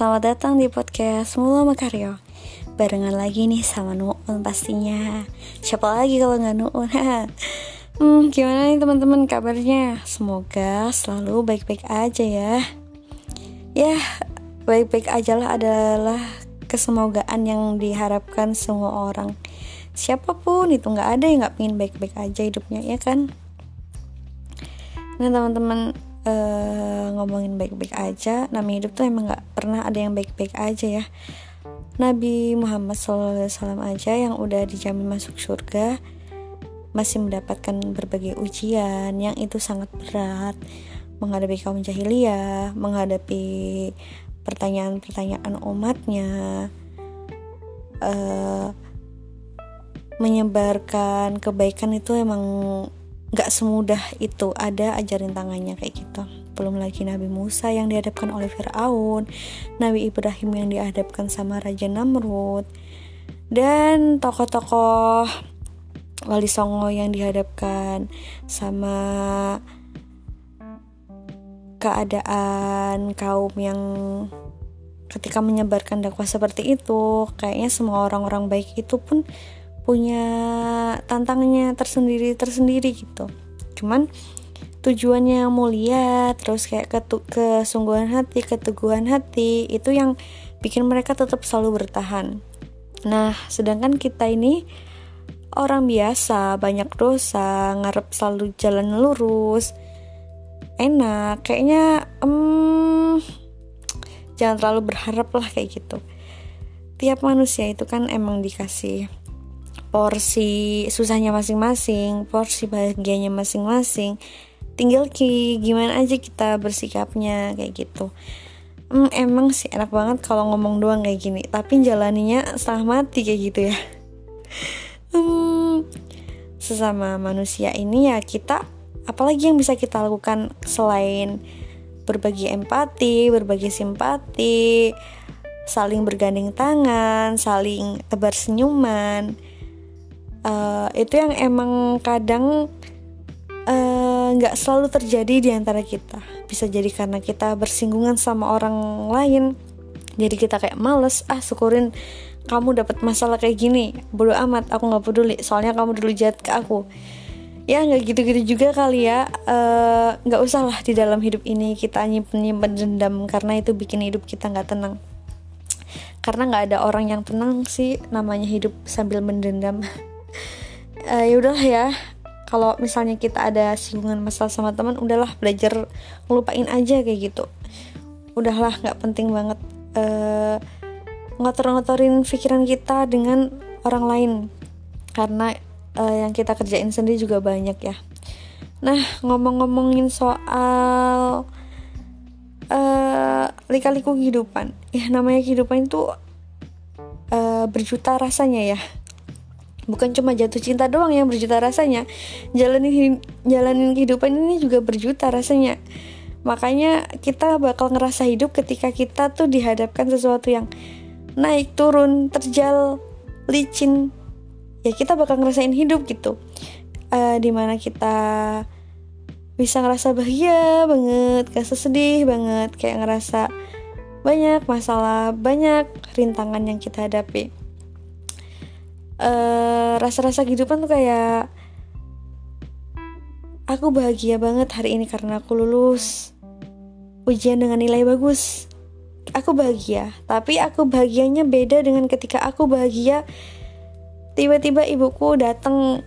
selamat datang di podcast Mula Makaryo Barengan lagi nih sama Nuun pastinya. Siapa lagi kalau nggak Nuun? Hmm, gimana nih teman-teman kabarnya? Semoga selalu baik-baik aja ya. Ya, baik-baik aja lah adalah kesemogaan yang diharapkan semua orang. Siapa pun itu nggak ada yang nggak pengen baik-baik aja hidupnya ya kan? Nah teman-teman uh, ngomongin baik-baik aja. Namanya hidup tuh emang nggak pernah ada yang baik-baik aja ya. Nabi Muhammad SAW aja yang udah dijamin masuk surga masih mendapatkan berbagai ujian yang itu sangat berat. Menghadapi kaum jahiliyah, menghadapi pertanyaan-pertanyaan umatnya, uh, menyebarkan kebaikan itu emang Gak semudah itu ada ajarin tangannya kayak gitu. Belum lagi Nabi Musa yang dihadapkan oleh Fir'aun Nabi Ibrahim yang dihadapkan sama Raja Namrud dan tokoh-tokoh Wali Songo yang dihadapkan sama keadaan kaum yang ketika menyebarkan dakwah seperti itu. Kayaknya semua orang-orang baik itu pun punya tantangannya tersendiri tersendiri gitu. Cuman tujuannya mulia terus kayak ketu kesungguhan hati keteguhan hati itu yang bikin mereka tetap selalu bertahan. Nah sedangkan kita ini orang biasa banyak dosa ngarep selalu jalan lurus enak kayaknya jangan terlalu berharap lah kayak gitu. Tiap manusia itu kan emang dikasih porsi susahnya masing-masing, porsi bahagianya masing-masing. Tinggal ki gimana aja kita bersikapnya kayak gitu. Hmm, emang sih enak banget kalau ngomong doang kayak gini, tapi jalaninya setengah mati kayak gitu ya. Hmm, sesama manusia ini ya kita apalagi yang bisa kita lakukan selain berbagi empati, berbagi simpati, saling bergandeng tangan, saling tebar senyuman uh, itu yang emang kadang eh, nggak uh, selalu terjadi di antara kita. Bisa jadi karena kita bersinggungan sama orang lain jadi kita kayak males ah syukurin kamu dapat masalah kayak gini. Bodo amat aku nggak peduli soalnya kamu dulu jahat ke aku. Ya nggak gitu-gitu juga kali ya. Eh, nggak uh, usah lah di dalam hidup ini kita nyimpen nyimpen dendam karena itu bikin hidup kita nggak tenang. Karena nggak ada orang yang tenang sih namanya hidup sambil mendendam uh, ya udahlah ya. Kalau misalnya kita ada singgungan masalah sama teman udahlah belajar ngelupain aja kayak gitu. Udahlah nggak penting banget uh, ngotor-ngotorin pikiran kita dengan orang lain. Karena uh, yang kita kerjain sendiri juga banyak ya. Nah ngomong-ngomongin soal uh, lika-liku kehidupan. Ya namanya kehidupan itu uh, berjuta rasanya ya bukan cuma jatuh cinta doang yang berjuta rasanya. Jalanin jalanin kehidupan ini juga berjuta rasanya. Makanya kita bakal ngerasa hidup ketika kita tuh dihadapkan sesuatu yang naik turun terjal licin. Ya kita bakal ngerasain hidup gitu. Uh, di mana kita bisa ngerasa bahagia banget gak sedih banget kayak ngerasa banyak masalah banyak rintangan yang kita hadapi eh, rasa-rasa kehidupan tuh kayak aku bahagia banget hari ini karena aku lulus ujian dengan nilai bagus. Aku bahagia tapi aku bahagianya beda dengan ketika aku bahagia tiba-tiba ibuku datang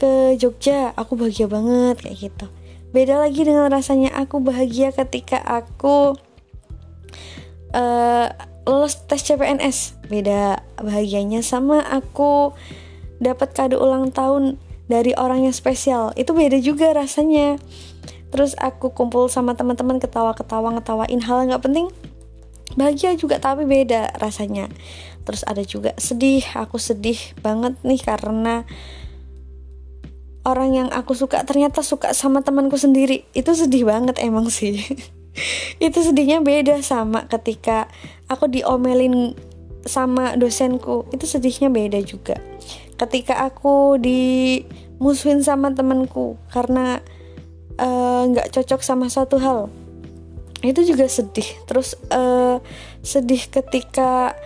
ke Jogja aku bahagia banget kayak gitu. Beda lagi dengan rasanya aku bahagia ketika aku uh, lolos tes CPNS beda bahagianya sama aku dapat kado ulang tahun dari orang yang spesial. Itu beda juga rasanya. Terus aku kumpul sama teman-teman ketawa-ketawa ngetawain hal nggak penting. Bahagia juga tapi beda rasanya. Terus ada juga sedih. Aku sedih banget nih karena orang yang aku suka ternyata suka sama temanku sendiri. Itu sedih banget emang sih itu sedihnya beda sama ketika aku diomelin sama dosenku. Itu sedihnya beda juga. Ketika aku dimusuhin sama temanku karena eh, nggak uh, cocok sama satu hal. Itu juga sedih. Terus uh, sedih ketika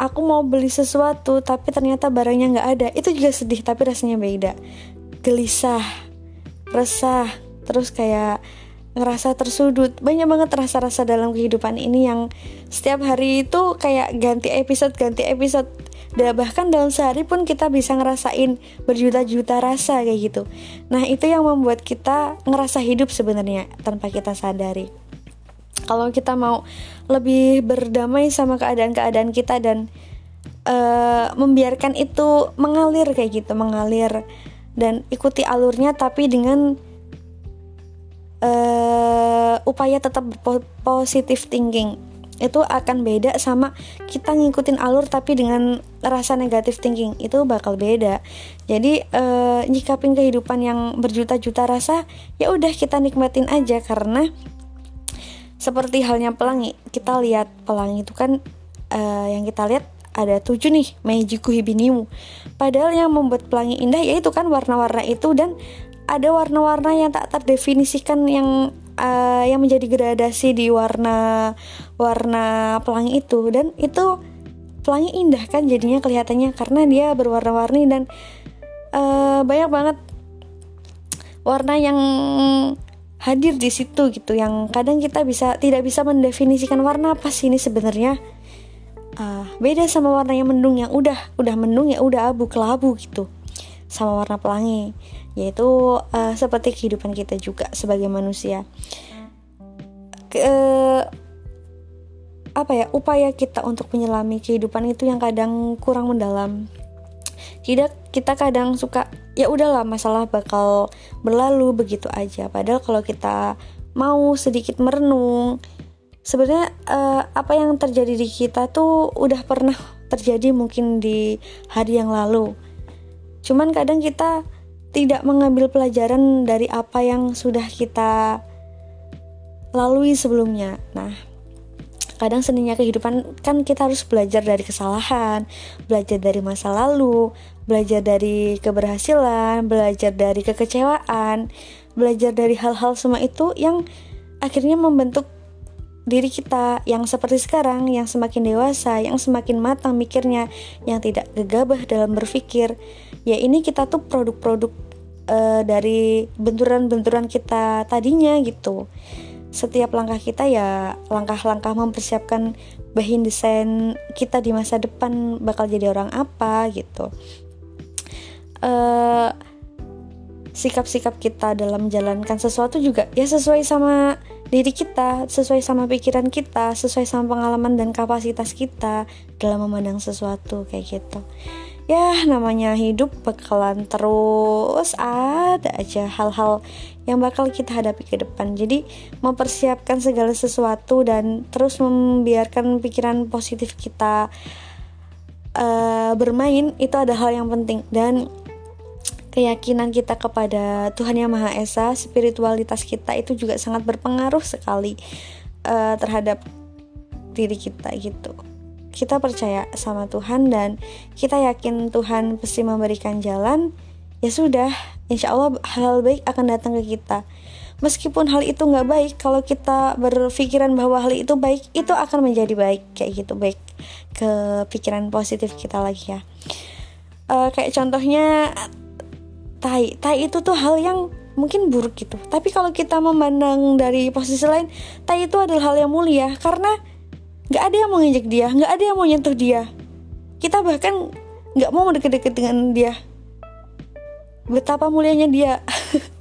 aku mau beli sesuatu tapi ternyata barangnya nggak ada. Itu juga sedih tapi rasanya beda. Gelisah resah terus kayak ngerasa tersudut. Banyak banget rasa-rasa dalam kehidupan ini yang setiap hari itu kayak ganti episode ganti episode. Dan bahkan dalam sehari pun kita bisa ngerasain berjuta-juta rasa kayak gitu. Nah itu yang membuat kita ngerasa hidup sebenarnya tanpa kita sadari. Kalau kita mau lebih berdamai sama keadaan-keadaan kita dan uh, membiarkan itu mengalir kayak gitu mengalir dan ikuti alurnya tapi dengan uh, upaya tetap positif thinking. Itu akan beda sama kita ngikutin alur tapi dengan rasa negatif thinking. Itu bakal beda. Jadi uh, nyikapin kehidupan yang berjuta-juta rasa ya udah kita nikmatin aja karena seperti halnya pelangi. Kita lihat pelangi itu kan uh, yang kita lihat ada tujuh nih Meiji Hibinimu padahal yang membuat pelangi indah yaitu kan warna-warna itu dan ada warna-warna yang tak terdefinisikan yang uh, yang menjadi gradasi di warna warna pelangi itu. Dan itu pelangi indah kan jadinya kelihatannya karena dia berwarna-warni dan uh, banyak banget warna yang hadir di situ gitu yang kadang kita bisa tidak bisa mendefinisikan warna apa sih ini sebenarnya. Uh, beda sama warna yang mendung yang udah udah mendung ya udah abu kelabu gitu sama warna pelangi yaitu uh, seperti kehidupan kita juga sebagai manusia. Ke, apa ya upaya kita untuk menyelami kehidupan itu yang kadang kurang mendalam. Tidak kita kadang suka ya udahlah masalah bakal berlalu begitu aja. Padahal kalau kita mau sedikit merenung sebenarnya uh, apa yang terjadi di kita tuh udah pernah terjadi mungkin di hari yang lalu. Cuman kadang kita tidak mengambil pelajaran dari apa yang sudah kita lalui sebelumnya. Nah, kadang seninya kehidupan kan kita harus belajar dari kesalahan, belajar dari masa lalu, belajar dari keberhasilan, belajar dari kekecewaan, belajar dari hal-hal semua itu yang akhirnya membentuk diri kita yang seperti sekarang, yang semakin dewasa, yang semakin matang mikirnya, yang tidak gegabah dalam berpikir. Ya ini kita tuh produk-produk uh, dari benturan-benturan kita tadinya gitu. Setiap langkah kita ya langkah-langkah mempersiapkan bahin desain kita di masa depan bakal jadi orang apa gitu. Uh, sikap-sikap kita dalam menjalankan sesuatu juga ya sesuai sama diri kita, sesuai sama pikiran kita, sesuai sama pengalaman dan kapasitas kita dalam memandang sesuatu kayak gitu. Ya, namanya hidup bakalan terus ada aja hal-hal yang bakal kita hadapi ke depan. Jadi, mempersiapkan segala sesuatu dan terus membiarkan pikiran positif kita uh, bermain itu ada hal yang penting dan keyakinan kita kepada Tuhan Yang Maha Esa, spiritualitas kita itu juga sangat berpengaruh sekali uh, terhadap diri kita gitu. Kita percaya sama Tuhan dan kita yakin Tuhan pasti memberikan jalan. Ya sudah, insya Allah hal, hal baik akan datang ke kita. Meskipun hal itu nggak baik, kalau kita berpikiran bahwa hal itu baik, itu akan menjadi baik kayak gitu baik ke pikiran positif kita lagi ya. Uh, kayak contohnya tai tai itu tuh hal yang mungkin buruk gitu tapi kalau kita memandang dari posisi lain tai itu adalah hal yang mulia karena nggak ada yang mau ngejek dia nggak ada yang mau nyentuh dia. Kita bahkan nggak mau deket-deket dengan dia. Betapa mulianya dia.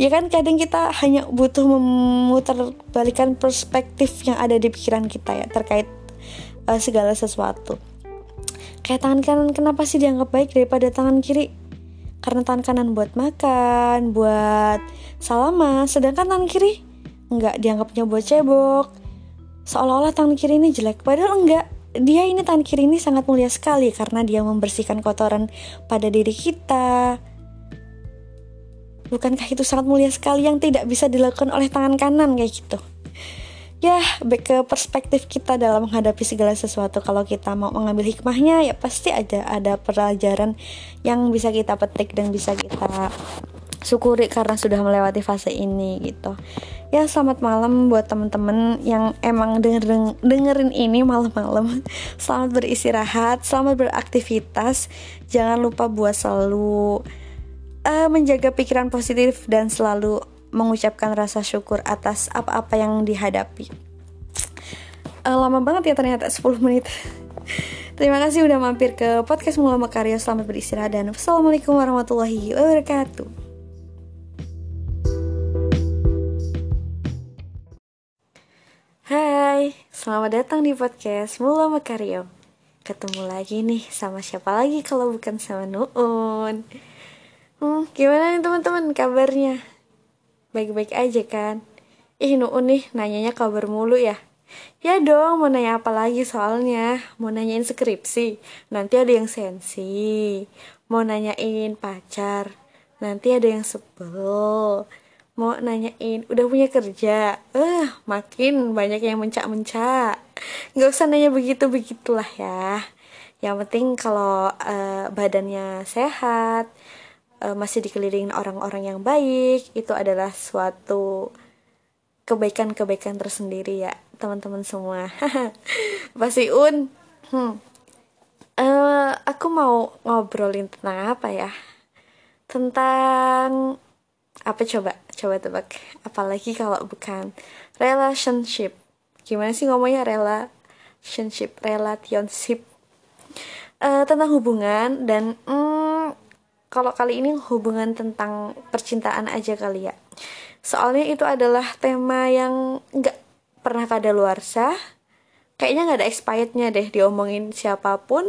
Ya kan kadang kita hanya butuh memutar balikan perspektif yang ada di pikiran kita ya terkait uh, segala sesuatu. Kayak tangan kanan kenapa sih dianggap baik daripada tangan kiri? Karena tangan kanan buat makan, buat salaman, sedangkan tangan kiri enggak dianggapnya buat cebok. Seolah-olah tangan kiri ini jelek, padahal enggak. Dia ini tangan kiri ini sangat mulia sekali karena dia membersihkan kotoran pada diri kita. Bukankah itu sangat mulia sekali yang tidak bisa dilakukan oleh tangan kanan kayak gitu? ya back ke perspektif kita dalam menghadapi segala sesuatu kalau kita mau mengambil hikmahnya ya pasti ada ada pelajaran yang bisa kita petik dan bisa kita syukuri karena sudah melewati fase ini gitu. Ya selamat malam buat temen-temen yang emang denger dengerin ini malam-malam. Selamat beristirahat selamat beraktivitas. Jangan lupa buat selalu uh, menjaga pikiran positif dan selalu mengucapkan rasa syukur atas apa-apa yang dihadapi. Uh, lama banget ya ternyata 10 menit. Terima kasih udah mampir ke podcast Mula Makarya. Selamat beristirahat dan wassalamualaikum warahmatullahi wabarakatuh. Hai, selamat datang di podcast Mula Makaryo Ketemu lagi nih sama siapa lagi kalau bukan sama Nuun Hmm, gimana nih teman-teman kabarnya? Baik-baik aja kan? Ih Nuun nih nanyanya kabar mulu ya Ya dong, mau nanya apa lagi soalnya? Mau nanyain skripsi, nanti ada yang sensi. Mau nanyain pacar, nanti ada yang sebel. Mau nanyain, udah punya kerja? Eh, uh, makin banyak yang mencak-mencak. Gak usah nanya begitu-begitulah ya. Yang penting kalau uh, badannya sehat, uh, masih dikelilingin orang-orang yang baik, itu adalah suatu kebaikan-kebaikan tersendiri ya teman-teman semua pasti un hmm. uh, aku mau ngobrolin tentang apa ya tentang apa coba coba tebak apalagi kalau bukan relationship. Gimana sih ngomongnya relationship? Relationship. Uh, tentang hubungan dan hmm, kalau kali ini hubungan tentang percintaan aja kali ya. Soalnya itu adalah tema yang nggak pernah kada luar sah kayaknya nggak ada expirednya deh diomongin siapa pun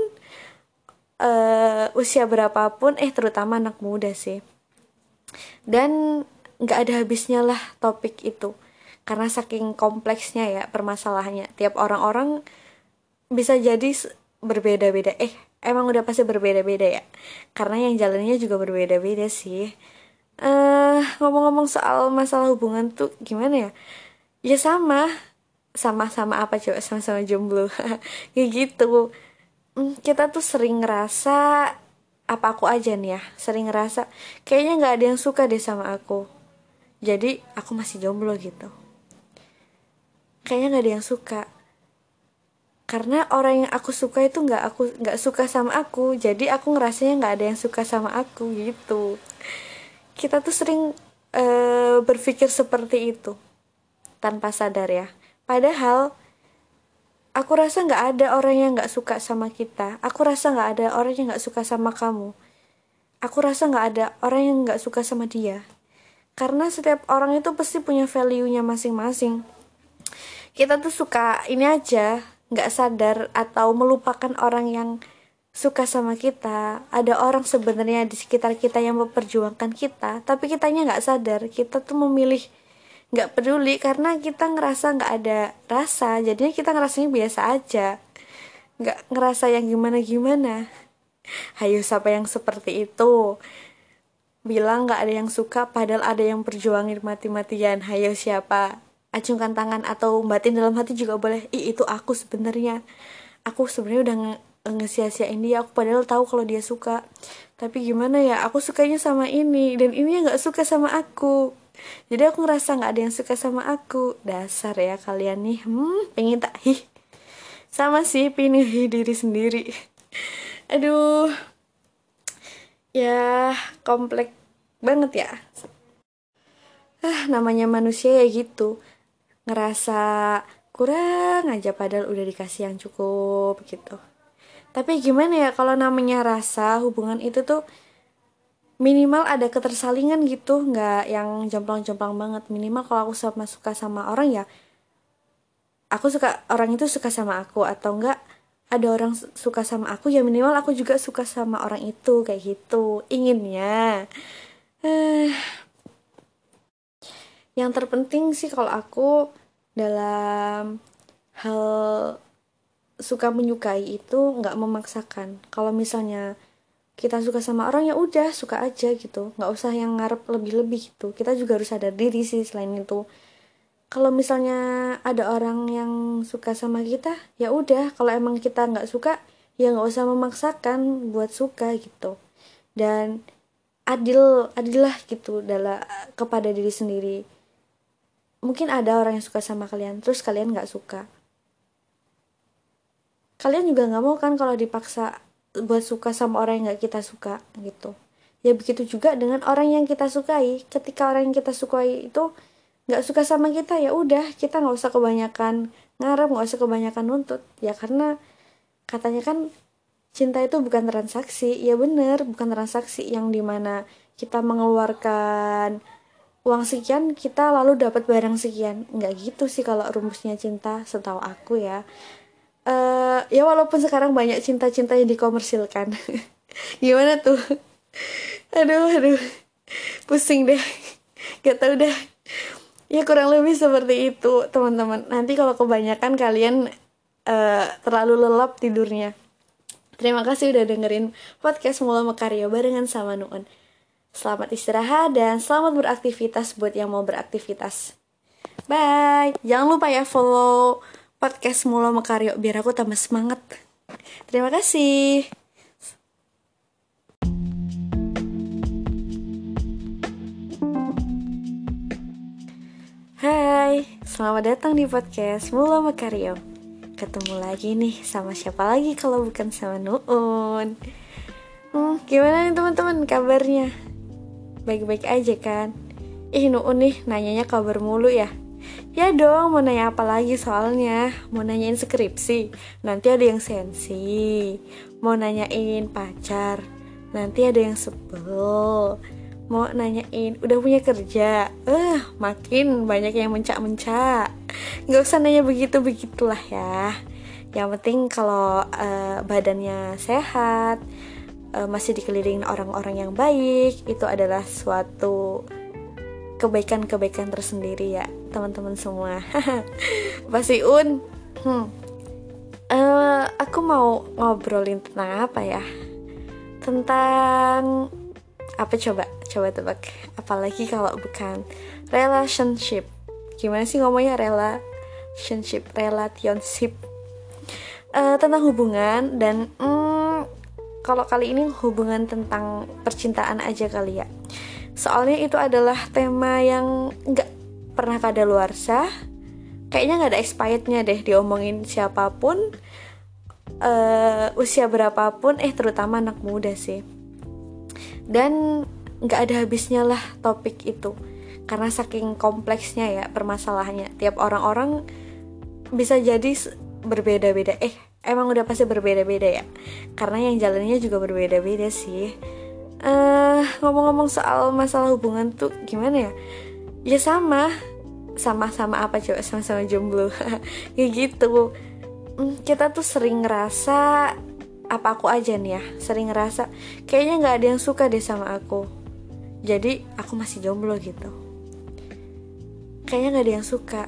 uh, usia berapapun eh terutama anak muda sih. Dan nggak ada habisnya lah topik itu. Karena saking kompleksnya ya permasalahannya. Tiap orang-orang bisa jadi berbeda-beda. Eh emang udah pasti berbeda-beda ya? Karena yang jalannya juga berbeda-beda sih. Uh, ngomong-ngomong soal masalah hubungan tuh gimana ya? Ya sama. Sama-sama apa coba sama-sama jomblo. Kayak gitu. Hmm, kita tuh sering ngerasa apa aku aja nih ya? Sering ngerasa kayaknya nggak ada yang suka deh sama aku jadi aku masih jomblo gitu. Kayaknya nggak ada yang suka. Karena orang yang aku suka itu nggak aku nggak suka sama aku. Jadi aku ngerasanya nggak ada yang suka sama aku gitu. Kita tuh sering uh, berpikir seperti itu. Tanpa sadar ya. Padahal aku rasa nggak ada orang yang nggak suka sama kita. Aku rasa nggak ada orang yang nggak suka sama kamu. Aku rasa nggak ada orang yang nggak suka sama dia karena setiap orang itu pasti punya value-nya masing-masing. Kita tuh suka ini aja nggak sadar atau melupakan orang yang suka sama kita. Ada orang sebenarnya di sekitar kita yang memperjuangkan kita tapi kitanya nggak sadar. Kita tuh memilih nggak peduli karena kita ngerasa nggak ada rasa. Jadinya kita ngerasanya biasa aja. Nggak ngerasa yang gimana gimana hayo siapa yang seperti itu bilang nggak ada yang suka padahal ada yang perjuangin mati-matian. Hayo siapa? Acungkan tangan atau batin dalam hati juga boleh. Ih itu aku sebenarnya. Aku sebenarnya udah nge ngesia-siain dia aku padahal tahu kalau dia suka. Tapi gimana ya? Aku sukanya sama ini. Dan ini nggak suka sama aku. Jadi aku ngerasa nggak ada yang suka sama aku. Dasar ya kalian nih. Hmm pengen tak? Hi sama sih pilih diri sendiri. Aduh ya kompleks banget ya. Ah namanya manusia ya gitu. Ngerasa kurang aja padahal udah dikasih yang cukup gitu. Tapi gimana ya kalau namanya rasa hubungan itu tuh minimal ada ketersalingan gitu. Nggak yang jomplang-jomplang banget. Minimal kalau aku sama suka sama orang ya aku suka orang itu suka sama aku atau enggak ada orang suka sama aku ya minimal aku juga suka sama orang itu kayak gitu. Inginnya. Eh yang terpenting sih kalau aku dalam hal suka menyukai itu nggak memaksakan. Kalau misalnya kita suka sama orang ya udah suka aja gitu. Nggak usah yang ngarep lebih-lebih gitu. Kita juga harus sadar diri sih selain itu kalau misalnya ada orang yang suka sama kita ya udah. Kalau emang kita nggak suka ya nggak usah memaksakan buat suka gitu. Dan adil adillah gitu dalam kepada diri sendiri. Mungkin ada orang yang suka sama kalian terus kalian nggak suka. Kalian juga nggak mau kan kalau dipaksa buat suka sama orang yang nggak kita suka gitu. Ya begitu juga dengan orang yang kita sukai. Ketika orang yang kita sukai itu nggak suka sama kita ya udah kita nggak usah kebanyakan ngarep nggak usah kebanyakan nuntut. Ya karena katanya kan cinta itu bukan transaksi. Ya bener bukan transaksi yang di mana kita mengeluarkan uang sekian kita lalu dapat barang sekian. Nggak gitu sih kalau rumusnya cinta setahu aku ya. Uh, ya walaupun sekarang banyak cinta-cinta yang dikomersilkan. Gimana tuh? Aduh aduh. Pusing deh. Gak tau deh ya kurang lebih seperti itu teman-teman nanti kalau kebanyakan kalian uh, terlalu lelap tidurnya Terima kasih udah dengerin podcast Mula Mekario barengan sama Nuun. Selamat istirahat dan selamat beraktivitas buat yang mau beraktivitas. Bye. Jangan lupa ya follow podcast Mula Mekario biar aku tambah semangat. Terima kasih. Hai, selamat datang di podcast Mula Mekario ketemu lagi nih sama siapa lagi kalau bukan sama Nuun? Hmm, Gimana nih teman-teman kabarnya? Baik-baik aja kan? Ih Nuun nih nanyanya kabar mulu ya? Ya dong mau nanya apa lagi soalnya? Mau nanyain skripsi Nanti ada yang sensi. Mau nanyain pacar Nanti ada yang sebel Mau nanyain udah punya kerja? Eh uh, makin banyak yang mencak-mencak. Nggak usah nanya begitu begitulah ya. Yang penting kalau uh, badannya sehat uh, masih dikelilingin orang-orang yang baik itu adalah suatu kebaikan-kebaikan tersendiri ya teman-teman semua. Pasti un. Hmm. uh, aku mau ngobrolin tentang apa ya? Tentang apa coba coba tebak. Apalagi kalau bukan relationship. Gimana sih ngomongnya rela relationship? Relationship. Uh, tentang hubungan dan mm, kalau kali ini hubungan tentang percintaan aja kali ya. Soalnya itu adalah tema yang nggak pernah kada luar sah kayaknya nggak ada expirednya deh diomongin siapa pun uh, usia berapapun eh terutama anak muda sih. Dan nggak ada habisnya lah topik itu. Karena saking kompleksnya ya permasalahannya. Tiap orang-orang bisa jadi berbeda-beda. Eh emang udah pasti berbeda-beda ya? Karena yang jalannya juga berbeda-beda sih. Uh, ngomong-ngomong soal masalah hubungan tuh gimana ya? Ya sama. Sama-sama apa coba sama-sama jomblo. Kayak gitu. Hmm, kita tuh sering ngerasa apa aku aja nih ya? Sering ngerasa kayaknya nggak ada yang suka deh sama aku jadi aku masih jomblo gitu. Kayaknya nggak ada yang suka.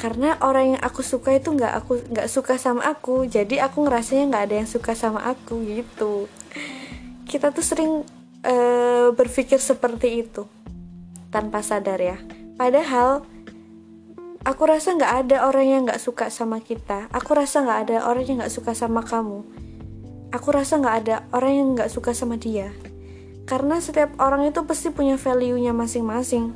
Karena orang yang aku suka itu nggak aku nggak suka sama aku. Jadi aku ngerasanya nggak ada yang suka sama aku gitu. Kita tuh sering uh, berpikir seperti itu. Tanpa sadar ya. Padahal aku rasa nggak ada orang yang nggak suka sama kita. Aku rasa nggak ada orang yang nggak suka sama kamu. Aku rasa nggak ada orang yang nggak suka sama dia karena setiap orang itu pasti punya value-nya masing-masing.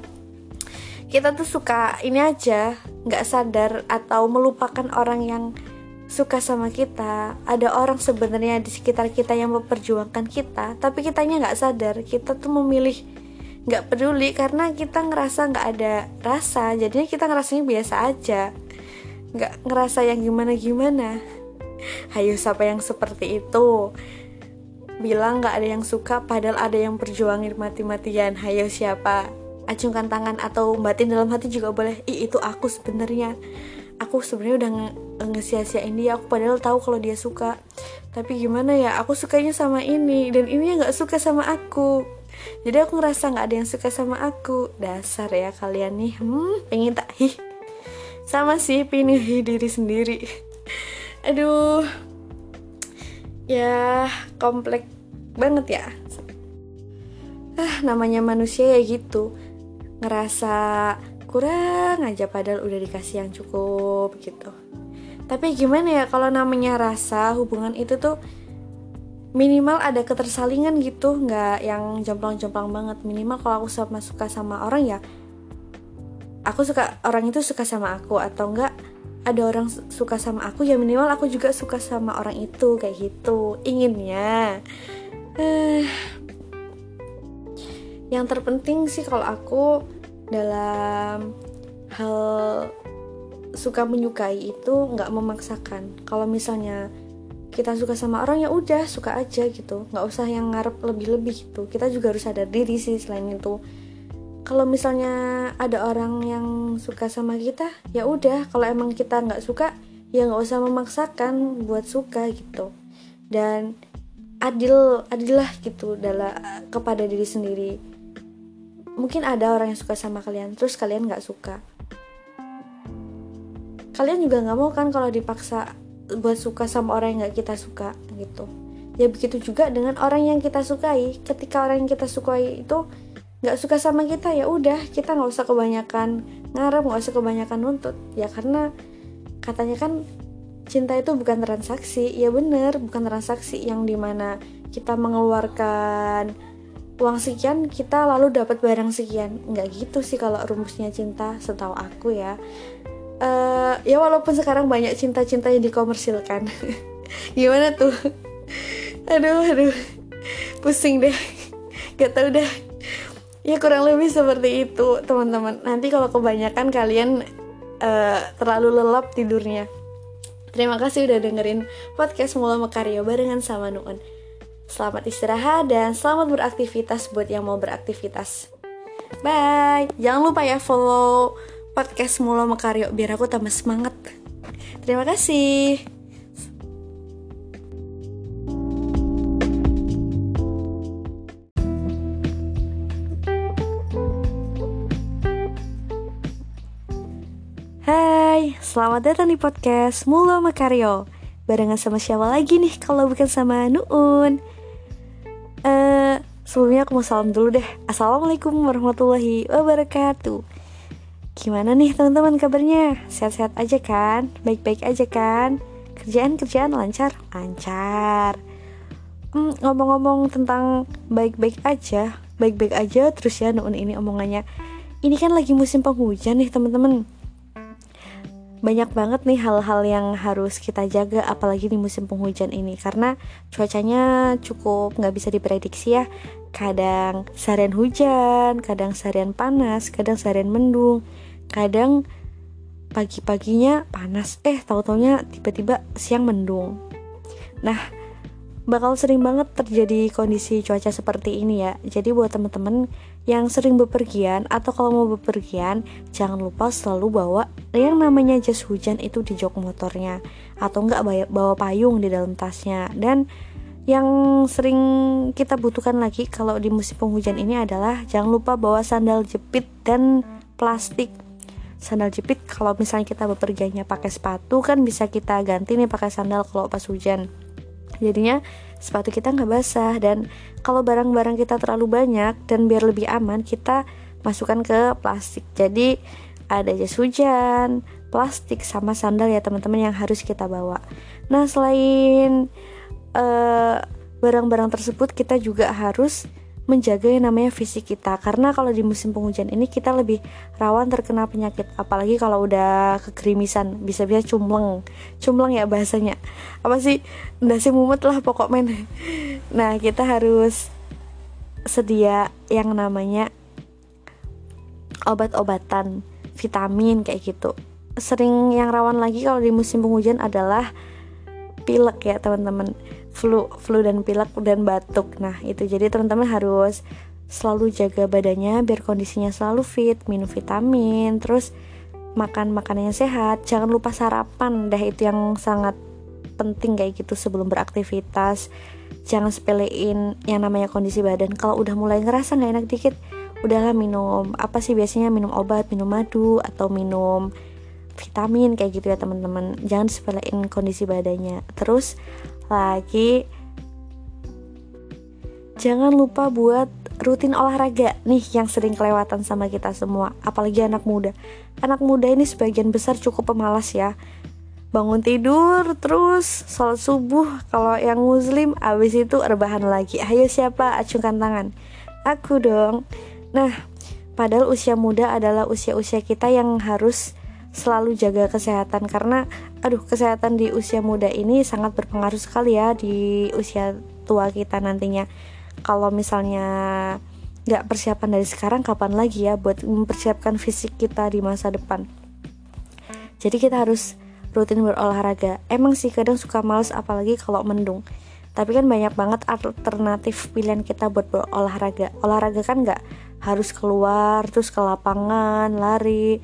Kita tuh suka ini aja nggak sadar atau melupakan orang yang suka sama kita. Ada orang sebenarnya di sekitar kita yang memperjuangkan kita tapi kitanya nggak sadar. Kita tuh memilih nggak peduli karena kita ngerasa nggak ada rasa. Jadinya kita ngerasanya biasa aja. Nggak ngerasa yang gimana gimana hayo siapa yang seperti itu bilang nggak ada yang suka padahal ada yang perjuangin mati-matian. Hayo siapa? Acungkan tangan atau batin dalam hati juga boleh. Ih itu aku sebenarnya. Aku sebenarnya udah nge ngesia-siain dia. Aku padahal tahu kalau dia suka. Tapi gimana ya? Aku sukanya sama ini dan ini nggak suka sama aku. Jadi aku ngerasa nggak ada yang suka sama aku. Dasar ya kalian nih. Hmm pengen tak? Hi sama sih pilih diri sendiri. Aduh ya kompleks banget ya. Ah namanya manusia ya gitu. Ngerasa kurang aja padahal udah dikasih yang cukup gitu. Tapi gimana ya kalau namanya rasa hubungan itu tuh minimal ada ketersalingan gitu. Nggak yang jomplang-jomplang banget. Minimal kalau aku sama suka sama orang ya aku suka orang itu suka sama aku atau enggak ada orang suka sama aku ya minimal aku juga suka sama orang itu kayak gitu. Inginnya eh yang terpenting sih kalau aku dalam hal suka menyukai itu nggak memaksakan. Kalau misalnya kita suka sama orang ya udah suka aja gitu. Nggak usah yang ngarep lebih-lebih gitu. Kita juga harus sadar diri sih selain itu kalau misalnya ada orang yang suka sama kita ya udah. Kalau emang kita nggak suka ya nggak usah memaksakan buat suka gitu. Dan adil adilah gitu dalam kepada diri sendiri. Mungkin ada orang yang suka sama kalian terus kalian nggak suka. Kalian juga nggak mau kan kalau dipaksa buat suka sama orang yang nggak kita suka gitu. Ya begitu juga dengan orang yang kita sukai. Ketika orang yang kita sukai itu nggak suka sama kita ya udah kita nggak usah kebanyakan ngarep nggak usah kebanyakan nuntut. Ya karena katanya kan cinta itu bukan transaksi. Ya bener bukan transaksi yang di mana kita mengeluarkan uang sekian kita lalu dapat barang sekian. Nggak gitu sih kalau rumusnya cinta setahu aku ya. Uh, ya walaupun sekarang banyak cinta-cinta yang dikomersilkan. Gimana tuh? Aduh aduh. Pusing deh. Gak tau deh ya kurang lebih seperti itu teman-teman. Nanti kalau kebanyakan kalian uh, terlalu lelap tidurnya. Terima kasih udah dengerin podcast Mula Mekario barengan sama Nuun. Selamat istirahat dan selamat beraktivitas buat yang mau beraktivitas. Bye. Jangan lupa ya follow podcast Mula Mekario biar aku tambah semangat. Terima kasih Selamat datang di podcast Mulo Makario Barengan sama siapa lagi nih kalau bukan sama Nuun uh, Sebelumnya aku mau salam dulu deh Assalamualaikum warahmatullahi wabarakatuh Gimana nih teman-teman kabarnya? Sehat-sehat aja kan? Baik-baik aja kan? Kerjaan-kerjaan lancar? Lancar hmm, Ngomong-ngomong tentang baik-baik aja Baik-baik aja terus ya Nuun ini omongannya Ini kan lagi musim penghujan nih teman-teman banyak banget nih hal-hal yang harus kita jaga apalagi di musim penghujan ini. Karena cuacanya cukup nggak bisa diprediksi ya. Kadang seharian hujan kadang seharian panas kadang seharian mendung kadang pagi-paginya panas. Eh tahu-taunya tiba-tiba siang mendung. Nah bakal sering banget terjadi kondisi cuaca seperti ini ya. Jadi buat temen-temen yang sering bepergian atau kalau mau bepergian, jangan lupa selalu bawa yang namanya jas hujan itu di jok motornya atau enggak bawa payung di dalam tasnya. Dan yang sering kita butuhkan lagi kalau di musim penghujan ini adalah jangan lupa bawa sandal jepit dan plastik sandal jepit kalau misalnya kita bepergiannya pakai sepatu kan bisa kita ganti nih pakai sandal kalau pas hujan jadinya sepatu kita nggak basah. Dan kalau barang-barang kita terlalu banyak dan biar lebih aman kita masukkan ke plastik. Jadi ada jas hujan plastik sama sandal ya teman-teman yang harus kita bawa. Nah selain eh, barang-barang tersebut kita juga harus menjaga yang namanya fisik kita. Karena kalau di musim penghujan ini kita lebih rawan terkena penyakit. Apalagi kalau udah kegerimisan bisa-bisa cumleng. Cumleng ya bahasanya. Apa sih? Sih mumet lah pokok men. Nah kita harus sedia yang namanya obat-obatan vitamin kayak gitu. Sering yang rawan lagi kalau di musim penghujan adalah pilek ya teman-teman flu flu dan pilek dan batuk. Nah itu. Jadi teman-teman harus selalu jaga badannya biar kondisinya selalu fit minum vitamin terus makan makanan yang sehat. Jangan lupa sarapan. Dah itu yang sangat penting kayak gitu sebelum beraktivitas. Jangan sepelein yang namanya kondisi badan. Kalau udah mulai ngerasa nggak enak dikit udahlah minum. Apa sih biasanya? Minum obat minum madu atau minum vitamin kayak gitu ya teman-teman. Jangan sepelein kondisi badannya. Terus lagi jangan lupa buat rutin olahraga nih yang sering kelewatan sama kita semua apalagi anak muda. Anak muda ini sebagian besar cukup pemalas ya. Bangun tidur terus sholat subuh kalau yang muslim abis itu rebahan lagi. Ayo siapa acungkan tangan. Aku dong. Nah padahal usia muda adalah usia-usia kita yang harus selalu jaga kesehatan karena aduh kesehatan di usia muda ini sangat berpengaruh sekali ya di usia tua kita nantinya. Kalau misalnya nggak persiapan dari sekarang kapan lagi ya buat mempersiapkan fisik kita di masa depan? Jadi kita harus rutin berolahraga. Emang sih kadang suka males apalagi kalau mendung. Tapi kan banyak banget alternatif pilihan kita buat berolahraga. Olahraga kan nggak harus keluar terus ke lapangan lari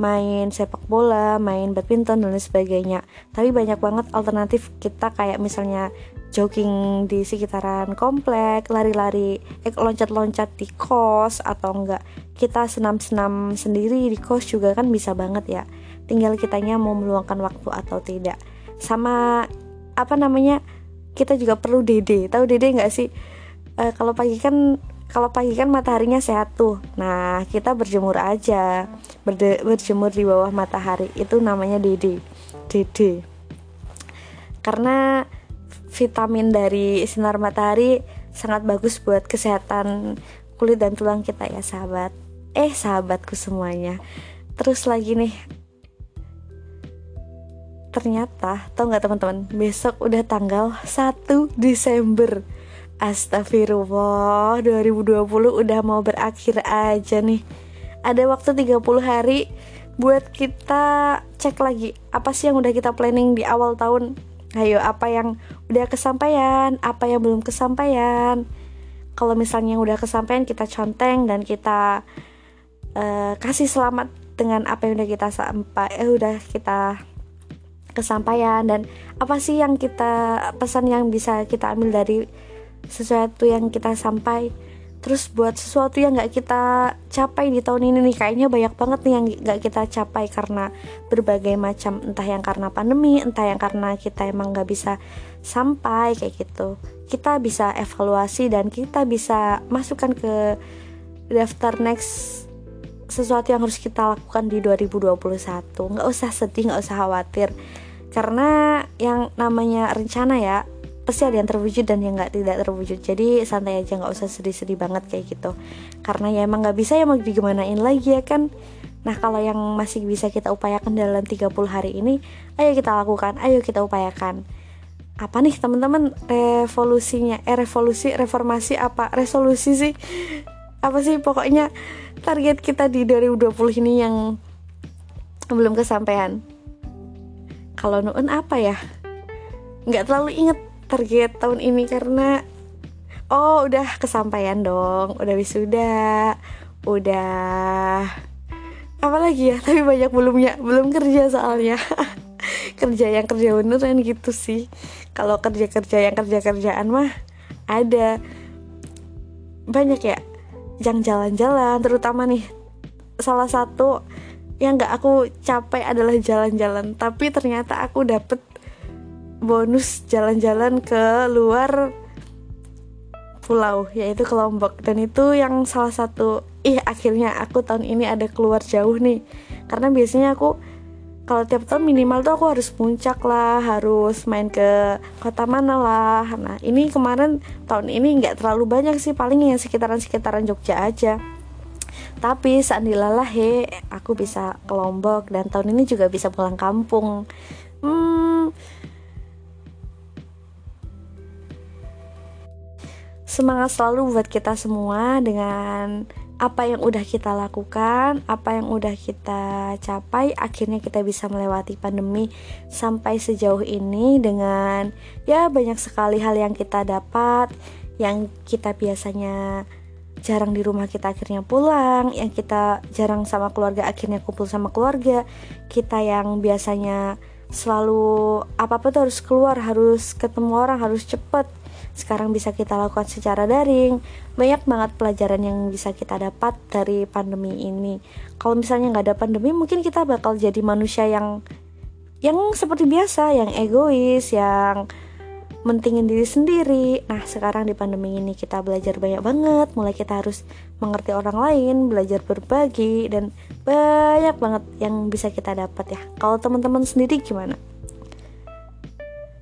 main sepak bola, main badminton dan lain sebagainya. Tapi banyak banget alternatif kita kayak misalnya jogging di sekitaran komplek, lari-lari, eh, loncat-loncat di kos atau enggak kita senam-senam sendiri di kos juga kan bisa banget ya. Tinggal kitanya mau meluangkan waktu atau tidak. Sama apa namanya? Kita juga perlu dede. Tahu dede nggak sih? E, kalau pagi kan kalau pagi kan mataharinya sehat tuh. Nah kita berjemur aja. Berde berjemur di bawah matahari. Itu namanya DD DD karena vitamin dari sinar matahari sangat bagus buat kesehatan kulit dan tulang kita ya sahabat. Eh sahabatku semuanya. Terus lagi nih. Ternyata tau nggak teman-teman? Besok udah tanggal 1 Desember Astagfirullah 2020 udah mau berakhir aja nih. Ada waktu 30 hari Buat kita cek lagi Apa sih yang udah kita planning di awal tahun? Ayo apa yang udah kesampaian Apa yang belum kesampaian? Kalau misalnya yang udah kesampaian kita conteng Dan kita uh, kasih selamat dengan apa yang udah kita sampai Eh udah kita kesampaian. Dan apa sih yang kita Pesan yang bisa kita ambil dari sesuatu yang kita sampai terus buat sesuatu yang nggak kita capai di tahun ini nih kayaknya banyak banget nih yang nggak kita capai karena berbagai macam entah yang karena pandemi entah yang karena kita emang nggak bisa sampai kayak gitu. Kita bisa evaluasi dan kita bisa masukkan ke daftar next sesuatu yang harus kita lakukan di 2021 nggak usah sedih nggak usah khawatir. Karena yang namanya rencana ya pasti ada yang terwujud dan yang nggak tidak terwujud. Jadi santai aja nggak usah sedih-sedih banget kayak gitu. Karena ya emang nggak bisa ya mau digimanain lagi ya kan? Nah kalau yang masih bisa kita upayakan dalam 30 hari ini ayo kita lakukan ayo kita upayakan. Apa nih teman-teman? Revolusinya eh revolusi reformasi apa? Resolusi sih? Apa sih? Pokoknya target kita di 2020 ini yang belum kesampaian. Kalau nuun apa ya? Nggak terlalu inget target tahun ini karena oh udah kesampaian dong udah wisuda udah apa lagi ya tapi banyak belumnya belum kerja soalnya. Kerja yang kerja beneran gitu sih. Kalau kerja kerja yang kerja kerjaan mah ada. Banyak ya yang jalan-jalan terutama nih salah satu yang gak aku capai adalah jalan-jalan. Tapi ternyata aku dapet bonus jalan-jalan ke luar pulau yaitu ke Lombok dan itu yang salah satu ih akhirnya aku tahun ini ada keluar jauh nih. Karena biasanya aku kalau tiap tahun minimal tuh aku harus puncak lah harus main ke kota mana lah. Nah ini kemarin tahun ini nggak terlalu banyak sih paling yang sekitaran-sekitaran Jogja aja. Tapi seandilalah he aku bisa ke Lombok dan tahun ini juga bisa pulang kampung. Hmm Semangat selalu buat kita semua dengan apa yang udah kita lakukan, apa yang udah kita capai, akhirnya kita bisa melewati pandemi sampai sejauh ini dengan ya banyak sekali hal yang kita dapat, yang kita biasanya jarang di rumah kita akhirnya pulang, yang kita jarang sama keluarga akhirnya kumpul sama keluarga, kita yang biasanya selalu apa-apa tuh harus keluar, harus ketemu orang, harus cepet sekarang bisa kita lakukan secara daring. Banyak banget pelajaran yang bisa kita dapat dari pandemi ini. Kalau misalnya nggak ada pandemi mungkin kita bakal jadi manusia yang yang seperti biasa yang egois yang mentingin diri sendiri. Nah sekarang di pandemi ini kita belajar banyak banget. Mulai kita harus mengerti orang lain belajar berbagi dan banyak banget yang bisa kita dapat ya. Kalau teman-teman sendiri gimana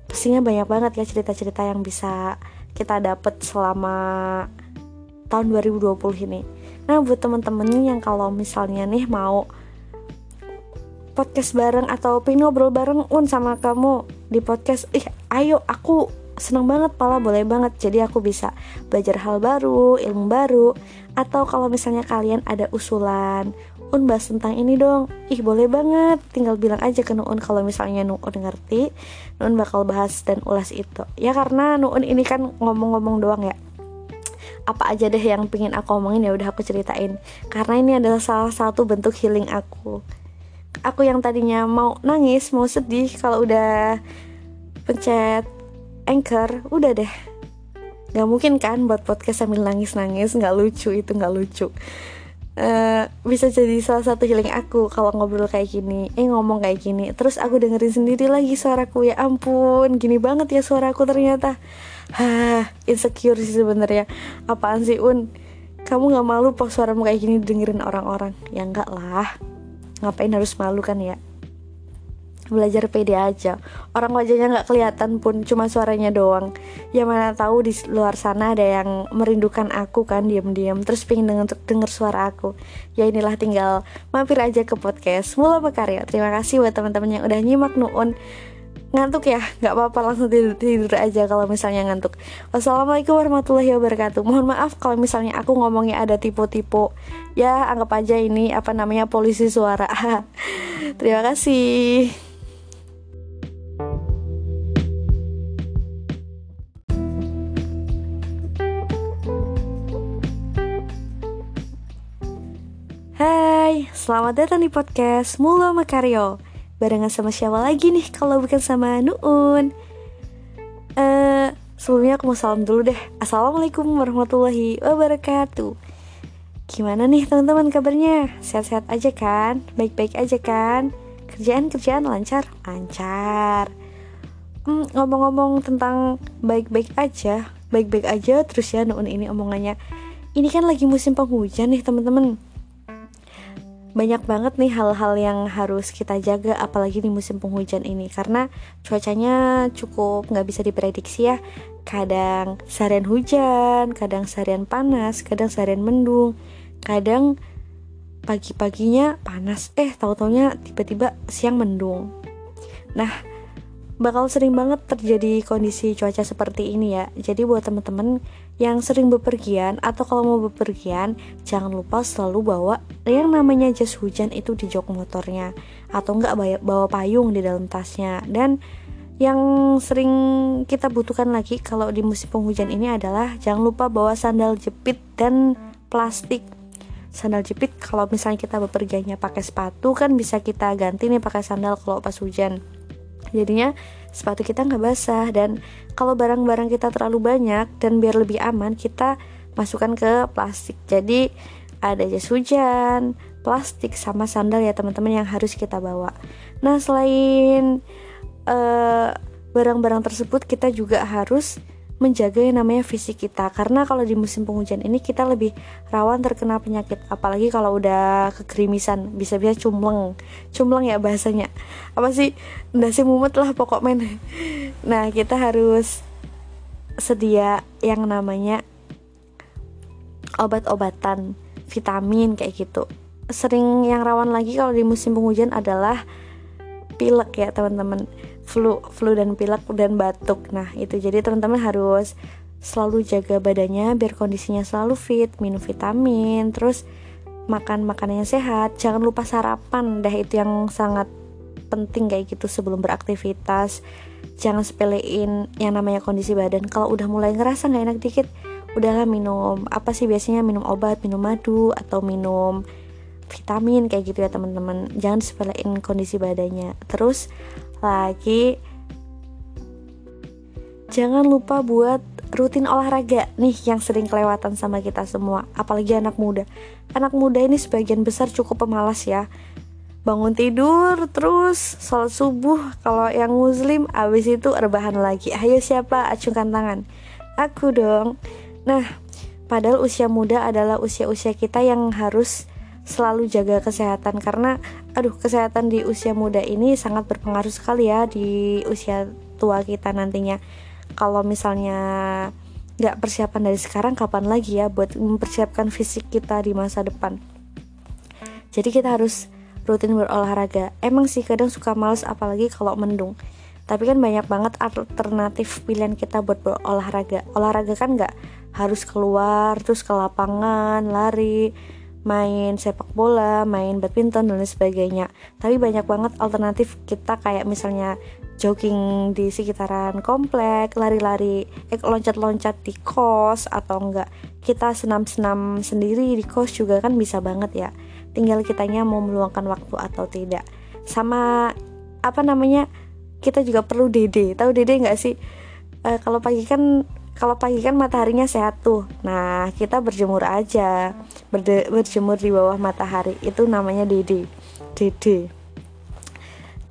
pastinya banyak banget ya cerita-cerita yang bisa kita dapat selama tahun 2020 ini. Nah buat temen-temen yang kalau misalnya nih mau podcast bareng atau pengen ngobrol bareng un sama kamu di podcast ih ayo aku seneng banget pala boleh banget. Jadi aku bisa belajar hal baru ilmu baru atau kalau misalnya kalian ada usulan Un bahas tentang ini dong. Ih boleh banget. Tinggal bilang aja ke Nuun Kalau misalnya Nuun ngerti Nuun bakal bahas dan ulas itu. Ya karena Nuun ini kan ngomong-ngomong doang ya. Apa aja deh yang pengen aku omongin ya udah aku ceritain. Karena ini adalah salah satu bentuk healing aku. Aku yang tadinya mau nangis mau sedih kalau udah pencet anchor udah deh. Nggak mungkin kan buat podcast sambil nangis nangis nggak lucu itu nggak lucu Uh, bisa jadi salah satu healing aku kalau ngobrol kayak gini, eh ngomong kayak gini, terus aku dengerin sendiri lagi suaraku. Ya ampun, gini banget ya suaraku ternyata, hah insecure sih sebenarnya, apaan sih un, kamu nggak malu pas suaramu kayak gini dengerin orang-orang, ya enggak lah, ngapain harus malu kan ya, belajar pede aja. Orang wajahnya nggak kelihatan pun cuma suaranya doang. Ya mana tahu di luar sana ada yang merindukan aku kan diam-diam terus pengen denger, denger suara aku. Ya inilah tinggal mampir aja ke podcast Mula Makarya terima kasih buat teman-teman yang udah nyimak nuun. Ngantuk ya? Nggak apa-apa langsung tidur, tidur aja kalau misalnya ngantuk. Wassalamualaikum warahmatullahi wabarakatuh. Mohon maaf kalau misalnya aku ngomongnya ada tipe-tipe ya anggap aja ini apa namanya polisi suara. Terima kasih Hai, selamat datang di podcast Mulo Makaryo Barengan sama siapa lagi nih kalau bukan sama Nuun Eh, uh, Sebelumnya aku mau salam dulu deh Assalamualaikum warahmatullahi wabarakatuh Gimana nih teman-teman kabarnya? Sehat-sehat aja kan? Baik-baik aja kan? Kerjaan-kerjaan lancar? Lancar hmm, Ngomong-ngomong tentang baik-baik aja Baik-baik aja terus ya Nuun ini omongannya Ini kan lagi musim penghujan nih teman-teman banyak banget nih hal-hal yang harus kita jaga apalagi di musim penghujan ini. Karena cuacanya cukup nggak bisa diprediksi ya. Kadang seharian hujan kadang seharian panas kadang seharian mendung kadang pagi-paginya panas. Eh tahu-taunya tiba-tiba siang mendung. Nah bakal sering banget terjadi kondisi cuaca seperti ini ya. Jadi buat teman-teman yang sering bepergian atau kalau mau bepergian, jangan lupa selalu bawa yang namanya jas hujan itu di jok motornya atau enggak bawa payung di dalam tasnya. Dan yang sering kita butuhkan lagi kalau di musim penghujan ini adalah jangan lupa bawa sandal jepit dan plastik sandal jepit kalau misalnya kita bepergiannya pakai sepatu kan bisa kita ganti nih pakai sandal kalau pas hujan jadinya sepatu kita nggak basah. Dan kalau barang-barang kita terlalu banyak dan biar lebih aman kita masukkan ke plastik. Jadi ada jas hujan plastik sama sandal ya teman-teman yang harus kita bawa. Nah selain barang eh, barang-barang tersebut kita juga harus menjaga yang namanya fisik kita. Karena kalau di musim penghujan ini kita lebih rawan terkena penyakit. Apalagi kalau udah kegerimisan bisa-bisa cumleng. Cumleng ya bahasanya. Apa sih? Sih mumet lah pokok men. Nah kita harus sedia yang namanya obat-obatan vitamin kayak gitu. Sering yang rawan lagi kalau di musim penghujan adalah pilek ya teman-teman flu flu dan pilek dan batuk. Nah itu. Jadi teman-teman harus selalu jaga badannya biar kondisinya selalu fit minum vitamin terus makan makanan yang sehat. Jangan lupa sarapan dah itu yang sangat penting kayak gitu sebelum beraktivitas. Jangan sepelein yang namanya kondisi badan. Kalau udah mulai ngerasa nggak enak dikit udahlah minum. Apa sih biasanya? Minum obat minum madu atau minum vitamin kayak gitu ya teman-teman. Jangan sepelein kondisi badannya. Terus lagi. Jangan lupa buat rutin olahraga nih yang sering kelewatan sama kita semua apalagi anak muda. Anak muda ini sebagian besar cukup pemalas ya. Bangun tidur terus sholat subuh kalau yang muslim abis itu rebahan lagi. Ayo siapa acungkan tangan. Aku dong. Nah padahal usia muda adalah usia-usia kita yang harus selalu jaga kesehatan karena aduh kesehatan di usia muda ini sangat berpengaruh sekali ya di usia tua kita nantinya. Kalau misalnya nggak persiapan dari sekarang kapan lagi ya buat mempersiapkan fisik kita di masa depan? Jadi kita harus rutin berolahraga. Emang sih kadang suka males apalagi kalau mendung. Tapi kan banyak banget alternatif pilihan kita buat berolahraga. Olahraga kan nggak harus keluar terus ke lapangan lari main sepak bola, main badminton dan lain sebagainya. Tapi banyak banget alternatif kita kayak misalnya jogging di sekitaran komplek, lari-lari, eh, loncat-loncat di kos atau enggak kita senam-senam sendiri di kos juga kan bisa banget ya. Tinggal kitanya mau meluangkan waktu atau tidak. Sama apa namanya? Kita juga perlu dede. Tahu dede nggak sih? E, kalau pagi kan kalau pagi kan mataharinya sehat tuh. Nah, kita berjemur aja. Berde, berjemur di bawah matahari itu namanya dede. Dede.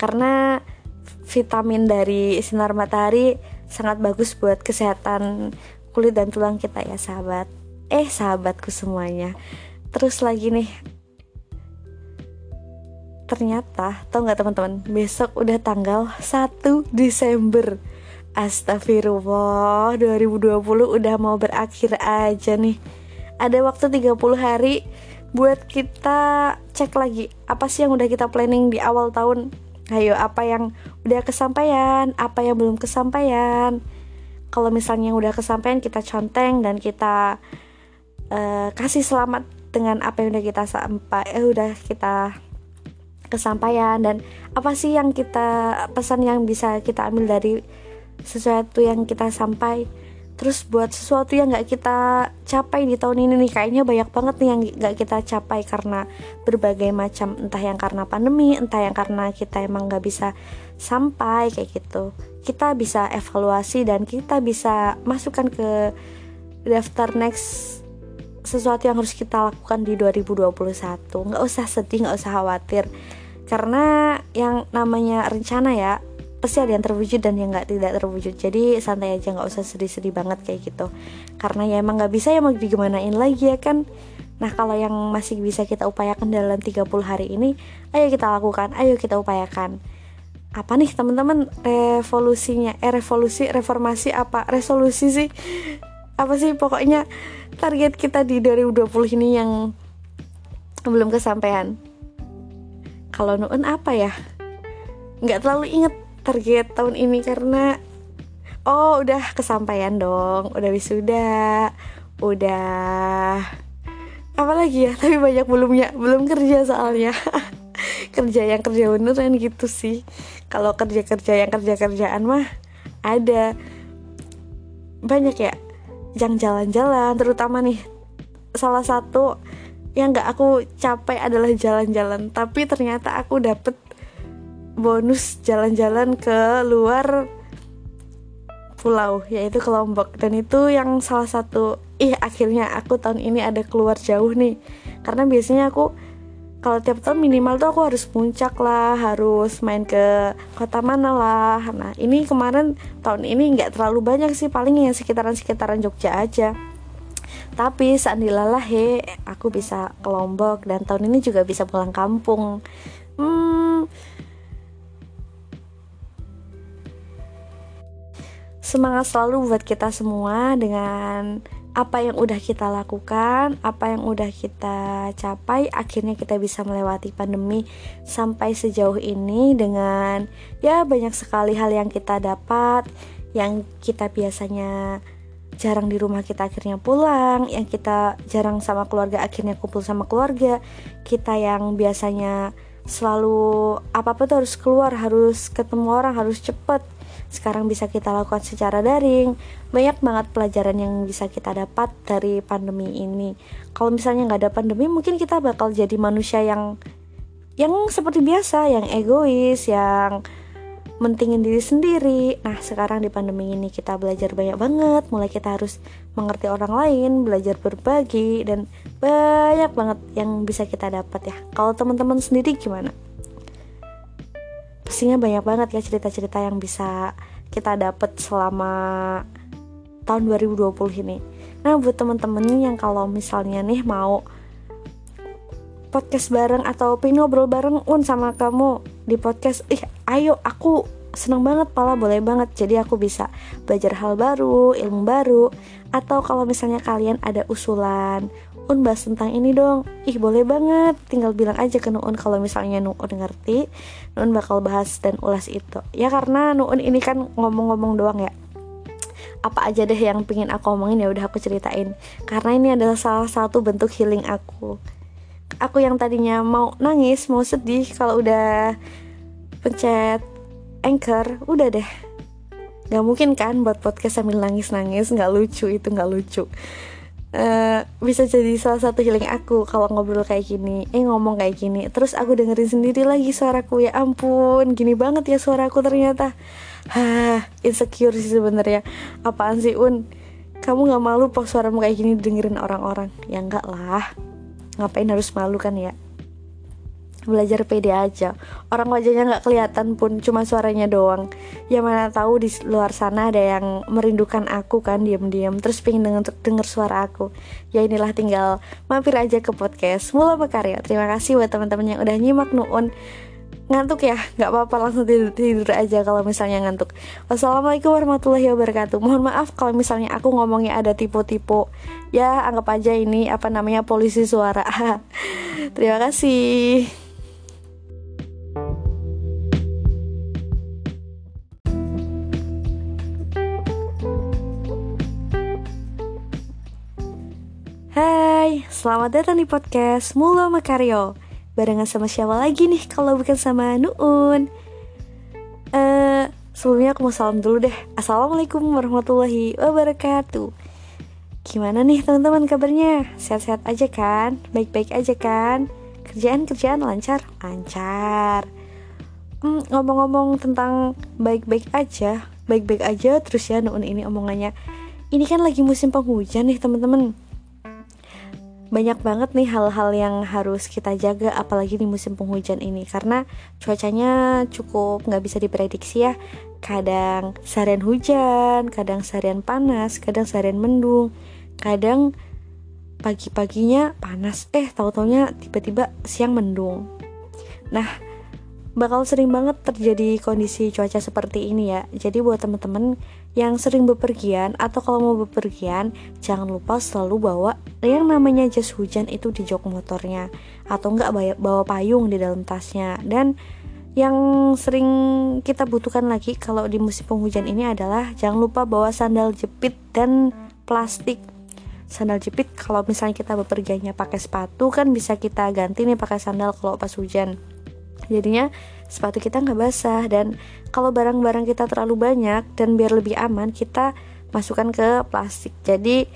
Karena vitamin dari sinar matahari sangat bagus buat kesehatan kulit dan tulang kita ya, sahabat. Eh, sahabatku semuanya. Terus lagi nih, ternyata tau nggak teman-teman besok udah tanggal 1 Desember Astagfirullah 2020 udah mau berakhir aja nih. Ada waktu 30 hari Buat kita cek lagi Apa sih yang udah kita planning di awal tahun? Ayo apa yang udah kesampaian Apa yang belum kesampaian? Kalau misalnya yang udah kesampaian kita conteng Dan kita uh, kasih selamat dengan apa yang udah kita sampai eh udah kita kesampaian. Dan apa sih yang kita pesan yang bisa kita ambil dari sesuatu yang kita sampai terus buat sesuatu yang nggak kita capai di tahun ini nih kayaknya banyak banget nih yang nggak kita capai karena berbagai macam entah yang karena pandemi entah yang karena kita emang nggak bisa sampai kayak gitu. Kita bisa evaluasi dan kita bisa masukkan ke daftar next sesuatu yang harus kita lakukan di 2021 nggak usah sedih nggak usah khawatir. Karena yang namanya rencana ya pasti ada yang terwujud dan yang nggak tidak terwujud. Jadi santai aja nggak usah sedih-sedih banget kayak gitu. Karena ya emang nggak bisa ya mau digimanain lagi ya kan? Nah kalau yang masih bisa kita upayakan dalam 30 hari ini ayo kita lakukan ayo kita upayakan. Apa nih teman-teman? Revolusinya eh revolusi reformasi apa? Resolusi sih? Apa sih? Pokoknya target kita di 2020 ini yang belum kesampaian. Kalau nuun apa ya? Nggak terlalu inget target tahun ini karena oh udah kesampaian dong udah wisuda udah apa lagi ya tapi banyak belumnya belum kerja soalnya. Kerja yang kerja beneran gitu sih. Kalau kerja kerja yang kerja kerjaan mah ada. Banyak ya yang jalan-jalan terutama nih salah satu yang gak aku capai adalah jalan-jalan. Tapi ternyata aku dapet bonus jalan-jalan ke luar pulau yaitu ke Lombok dan itu yang salah satu ih akhirnya aku tahun ini ada keluar jauh nih. Karena biasanya aku kalau tiap tahun minimal tuh aku harus puncak lah harus main ke kota mana lah. Nah ini kemarin tahun ini nggak terlalu banyak sih paling yang sekitaran-sekitaran Jogja aja. Tapi seandilalah he aku bisa ke Lombok dan tahun ini juga bisa pulang kampung. Hmm Semangat selalu buat kita semua dengan apa yang udah kita lakukan, apa yang udah kita capai, akhirnya kita bisa melewati pandemi sampai sejauh ini dengan ya banyak sekali hal yang kita dapat, yang kita biasanya jarang di rumah kita akhirnya pulang, yang kita jarang sama keluarga akhirnya kumpul sama keluarga, kita yang biasanya selalu apa-apa tuh harus keluar, harus ketemu orang, harus cepet sekarang bisa kita lakukan secara daring. Banyak banget pelajaran yang bisa kita dapat dari pandemi ini. Kalau misalnya nggak ada pandemi mungkin kita bakal jadi manusia yang yang seperti biasa yang egois yang mentingin diri sendiri. Nah sekarang di pandemi ini kita belajar banyak banget. Mulai kita harus mengerti orang lain belajar berbagi dan banyak banget yang bisa kita dapat ya. Kalau teman-teman sendiri gimana pastinya banyak banget ya cerita-cerita yang bisa kita dapat selama tahun 2020 ini. Nah, buat teman-teman yang kalau misalnya nih mau podcast bareng atau pengen ngobrol bareng un sama kamu di podcast, ih ayo aku seneng banget pala boleh banget jadi aku bisa belajar hal baru ilmu baru atau kalau misalnya kalian ada usulan Un bahas tentang ini dong. Ih boleh banget. Tinggal bilang aja ke Nuun Kalau misalnya Nuun ngerti Nuun bakal bahas dan ulas itu. Ya karena Nuun ini kan ngomong-ngomong doang ya. Apa aja deh yang pingin aku omongin ya udah aku ceritain. Karena ini adalah salah satu bentuk healing aku. Aku yang tadinya mau nangis mau sedih kalau udah pencet anchor udah deh. Nggak mungkin kan buat podcast sambil nangis nangis nggak lucu itu nggak lucu Uh, bisa jadi salah satu healing aku kalau ngobrol kayak gini, eh ngomong kayak gini, terus aku dengerin sendiri lagi suaraku. Ya ampun, gini banget ya suaraku ternyata, hah insecure sih sebenarnya, apaan sih un, kamu nggak malu pas suaramu kayak gini dengerin orang-orang, ya enggak lah, ngapain harus malu kan ya, belajar pede aja. Orang wajahnya nggak kelihatan pun cuma suaranya doang. Ya mana tahu di luar sana ada yang merindukan aku kan diam-diam. Terus pengen denger, denger suara aku. Ya inilah tinggal mampir aja ke podcast mula berkarya. Terima kasih buat teman-teman yang udah nyimak nuun. Ngantuk ya? Nggak apa-apa langsung tidur, tidur aja kalau misalnya ngantuk. Wassalamualaikum warahmatullahi wabarakatuh. Mohon maaf kalau misalnya aku ngomongnya ada tipe-tipe ya anggap aja ini apa namanya polisi suara. Terima kasih Hai, selamat datang di podcast Mulo Makaryo Barengan sama siapa lagi nih kalau bukan sama Nuun uh, Sebelumnya aku mau salam dulu deh Assalamualaikum warahmatullahi wabarakatuh Gimana nih teman-teman kabarnya? Sehat-sehat aja kan? Baik-baik aja kan? Kerjaan-kerjaan lancar? Lancar hmm, Ngomong-ngomong tentang baik-baik aja Baik-baik aja terus ya Nuun ini omongannya Ini kan lagi musim penghujan nih teman-teman banyak banget nih hal-hal yang harus kita jaga apalagi di musim penghujan ini. Karena cuacanya cukup nggak bisa diprediksi ya. Kadang seharian hujan kadang seharian panas kadang seharian mendung kadang pagi-paginya panas. Eh tahu-taunya tiba-tiba siang mendung. Nah bakal sering banget terjadi kondisi cuaca seperti ini ya. Jadi buat temen-temen yang sering bepergian atau kalau mau bepergian, jangan lupa selalu bawa yang namanya jas hujan itu di jok motornya atau enggak bawa payung di dalam tasnya. Dan yang sering kita butuhkan lagi kalau di musim penghujan ini adalah jangan lupa bawa sandal jepit dan plastik sandal jepit kalau misalnya kita bepergiannya pakai sepatu kan bisa kita ganti nih pakai sandal kalau pas hujan jadinya sepatu kita nggak basah. Dan kalau barang-barang kita terlalu banyak dan biar lebih aman kita masukkan ke plastik. Jadi